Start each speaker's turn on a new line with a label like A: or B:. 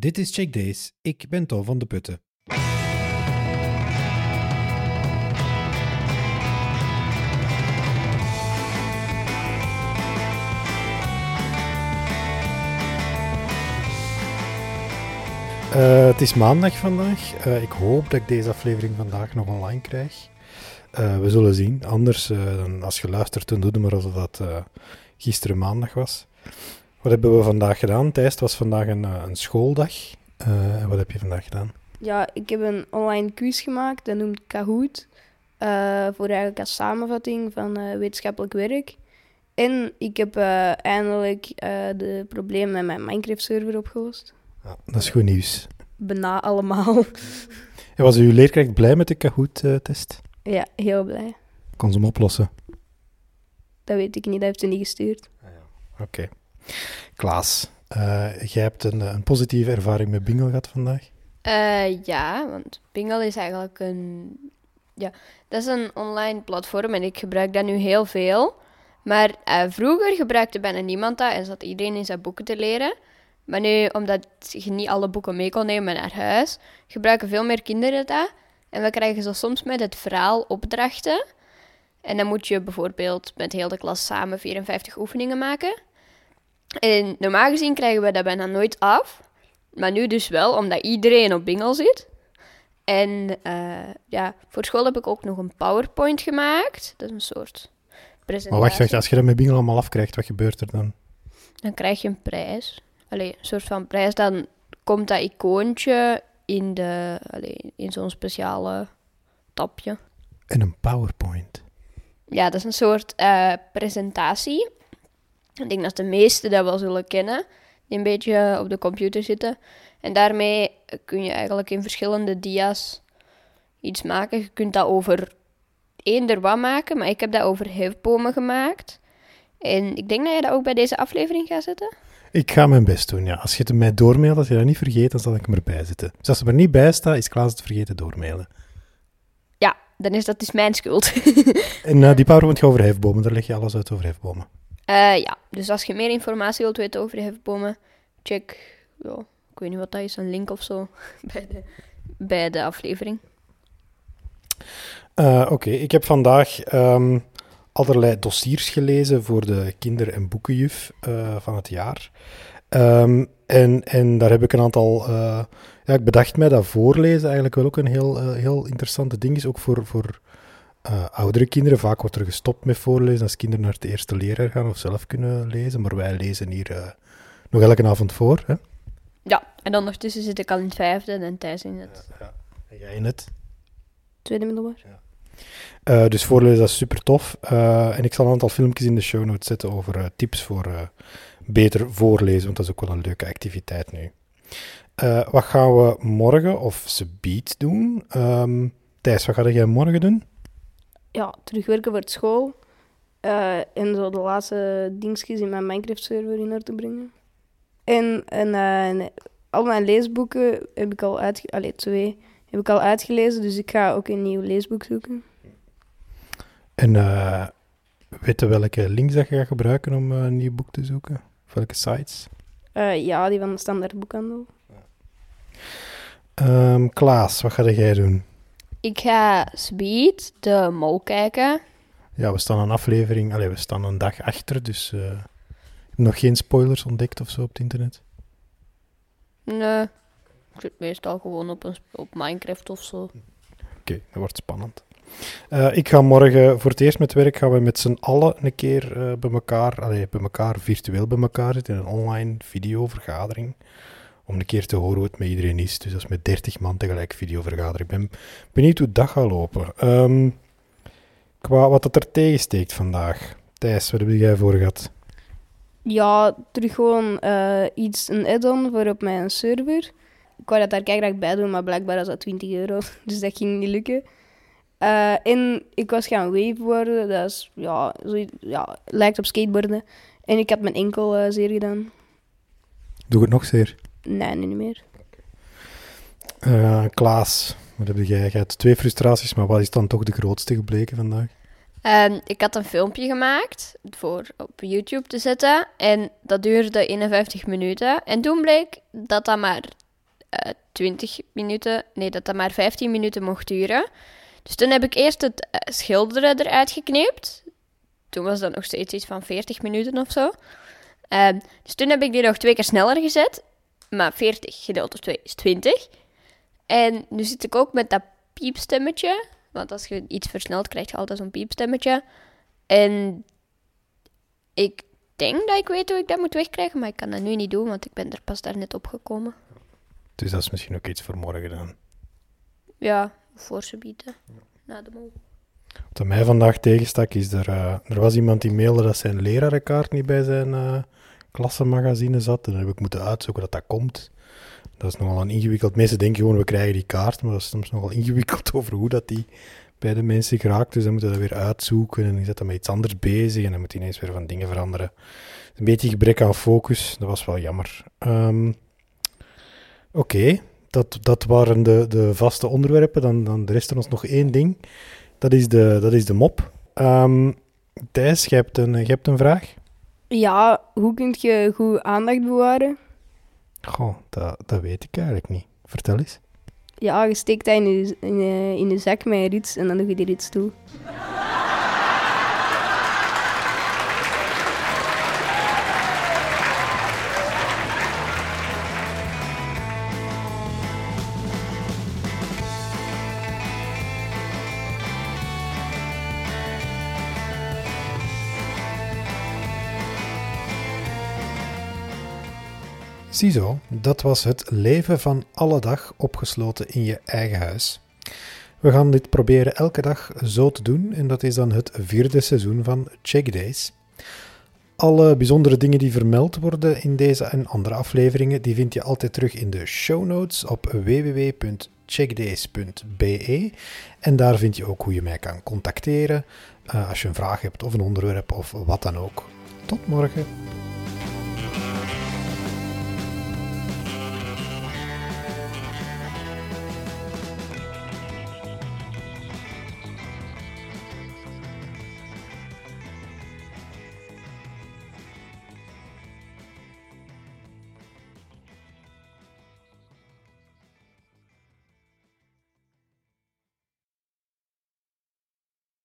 A: Dit is Check Days. Ik ben Tom van de Putten. Eh, het is maandag vandaag. Eh, ik hoop dat ik deze aflevering vandaag nog online krijg. Eh, we zullen zien. Anders, als je luistert, dan doe het maar alsof dat gisteren maandag was. Wat hebben we vandaag gedaan? Thijs, het was vandaag een, een schooldag. wat heb je vandaag gedaan?
B: Ja, ik heb een online quiz gemaakt. Dat noemt Kahoot. voor eigenlijk als samenvatting van wetenschappelijk werk. En ik heb eindelijk de problemen met mijn Minecraft-server opgelost.
A: Ja, dat is goed nieuws.
B: Bijna allemaal.
A: En was uw leerkracht blij met de Kahoot-test?
B: ja, heel blij.
A: Kon ze hem oplossen?
B: Dat weet ik niet, dat heeft ze niet gestuurd.
A: Ah, ja. Oké. Klaas, uh, jij hebt een, een, positieve ervaring met Bingo gehad vandaag?
C: Uh, ja, want Bingo is eigenlijk een... Ja, dat is een online platform en ik gebruik dat nu heel veel. Maar uh, vroeger gebruikte bijna niemand dat en zat iedereen in zijn boeken te leren. Maar nu, omdat je niet alle boeken mee kon nemen naar huis, gebruiken veel meer kinderen dat. En we krijgen zo soms met het verhaal opdrachten. En dan moet je bijvoorbeeld met heel de klas samen 54 oefeningen maken. En normaal gezien krijgen we dat bijna nooit af. Maar nu dus wel, omdat iedereen op Bingel zit. En uh, ja, voor school heb ik ook nog een PowerPoint gemaakt. Dat is een soort presentatie.
A: Maar wacht, wacht, als je dat met Bingel allemaal afkrijgt, wat gebeurt er dan?
C: Dan krijg je een prijs allee, een soort van prijs, dan komt dat icoontje in, de, allee, in zo'n speciale tapje.
A: En een PowerPoint.
C: Ja, dat is een soort uh, presentatie. Ik denk dat de meesten dat wel zullen kennen, die een beetje op de computer zitten. En daarmee kun je eigenlijk in verschillende dia's iets maken. Je kunt dat over eender wat maken, maar ik heb dat over hefbomen gemaakt. En ik denk dat je dat ook bij deze aflevering gaat zetten.
A: Ik ga mijn best doen, ja. Als je het mij doormailt, als je dat niet vergeet, dan zal ik hem erbij zetten. Dus als het er niet bij staat, is Klaas het vergeten doormailen.
C: Ja, dan is dat dus mijn schuld.
A: en uh, die PowerPoint gaat over hefbomen, daar leg je alles uit over hefbomen.
C: Uh, ja, dus als je meer informatie wilt weten over hefbomen, check, ja, ik weet niet wat dat is, een link of zo bij de, bij de aflevering.
A: Uh, Oké, ik heb vandaag um, allerlei dossiers gelezen voor de kinder- en boekenjuf uh, van het jaar. Um, en, en daar heb ik een aantal. Ja, ik bedacht mij dat voorlezen eigenlijk wel ook een heel, heel interessante ding is. Ook voor, voor oudere kinderen. Vaak wordt er gestopt met voorlezen als kinderen naar de eerste leraar gaan of zelf kunnen lezen. Maar wij lezen hier nog elke avond voor. Hè?
C: Ja, en ondertussen zit ik al in het vijfde en Thijs in het. Ja, ja.
A: En jij in het?
B: Tweede middelbaar. Ja.
A: Uh, dus voorlezen is super tof. Uh, en ik zal een aantal filmpjes in de show notes zetten over uh, tips voor beter voorlezen, want dat is ook wel een leuke activiteit nu. wat gaan we morgen of ze beat doen? Um, Thijs, wat ga jij morgen doen?
B: Ja, terugwerken voor het school. en zo de laatste dingetjes in mijn Minecraft-server in orde brengen. En, en, en al mijn leesboeken heb ik al uitgelezen. twee heb ik al uitgelezen, dus ik ga ook een nieuw leesboek zoeken.
A: En uh, weten welke links dat je gaat gebruiken om een nieuw boek te zoeken? welke sites?
B: Ja, die van de standaard boekhandel.
A: Um, Klaas, wat ga jij doen?
C: Ik ga Speed, de mol, kijken.
A: Ja, we staan een aflevering, allez, we staan een dag achter, dus nog geen spoilers ontdekt of zo op het internet?
C: Nee, ik zit meestal gewoon op, een, op Minecraft of zo. Oké,
A: okay, dat wordt spannend. Uh, ik ga morgen voor het eerst met werk gaan we met z'n allen een keer uh, bij elkaar, allee, bij elkaar, virtueel bij elkaar zitten in een online videovergadering. Om een keer te horen hoe het met iedereen is. Dus dat is met 30 man tegelijk videovergadering. Ik ben benieuwd hoe dat gaat lopen. Um, qua wat het er tegensteekt vandaag. Thijs, wat heb jij voor gehad?
B: Ja, terug gewoon uh, iets, een add-on voor op mijn server. Ik wou dat daar graag bij doen, maar blijkbaar was dat 20 euro. Dus dat ging niet lukken. Uh, en ik was gaan wakeboarden. Dat is, ja, zo, ja, lijkt op skateboarden. En ik had mijn enkel uh, zeer gedaan.
A: Doe het nog zeer?
B: Nee, niet meer.
A: Uh, Klaas, wat heb jij? Je hebt twee frustraties, maar wat is dan toch de grootste gebleken vandaag?
C: Um, ik had een filmpje gemaakt voor op YouTube te zetten. En dat duurde 51 minuten. En toen bleek dat dat maar eh 20 minuten, nee, dat dat maar 15 minuten mocht duren. Dus toen heb ik eerst het eh, schilderen eruit geknipt. Toen was dat nog steeds iets van 40 minuten of zo. Ehm, dus toen heb ik die nog twee keer sneller gezet. Maar 40 gedeeld door 2 is 20. En nu zit ik ook met dat piepstemmetje. Want als je iets versnelt, krijg je altijd zo'n piepstemmetje. En ik denk dat ik weet hoe ik dat moet wegkrijgen, maar ik kan dat nu niet doen, want ik ben er pas daar net opgekomen.
A: Dus dat is misschien ook iets voor morgen dan.
C: Ja, voor ze bieden. Na de mol.
A: Wat mij vandaag tegenstak is, er, eh, er was iemand die mailde dat zijn lerarenkaart niet bij zijn uh, klassenmagazine zat. En dan heb ik moeten uitzoeken dat dat komt. Dat is nogal een ingewikkeld. Mensen denken gewoon, we krijgen die kaart, maar dat is soms nogal ingewikkeld over hoe dat die bij de mensen geraakt. Dus dan moeten we dat weer uitzoeken en die zit dan met iets anders bezig en dan moet hij ineens weer van dingen veranderen. Een beetje gebrek aan focus, dat was wel jammer. Um, Oké, dat, dat waren de, de vaste onderwerpen. Dan, dan de rest er ons nog één ding. Dat is de, dat is de mop. Um, Thijs, je hebt, een, je hebt een vraag?
B: Ja, hoe kun je goed aandacht bewaren?
A: Goh, dat, dat weet ik eigenlijk niet. Vertel eens.
B: Ja, je steekt dat in je, in je, in je zak met rits en dan doe je die rits toe.
A: Ziezo, dat was het leven van alle dag opgesloten in je eigen huis. We gaan dit proberen elke dag zo te doen en dat is dan het vierde seizoen van Check Days. Alle bijzondere dingen die vermeld worden in deze en andere afleveringen, die vind je altijd terug in de show notes op www.checkdays.be. En daar vind je ook hoe je mij kan contacteren uh, als je een vraag hebt of een onderwerp of wat dan ook. Tot morgen.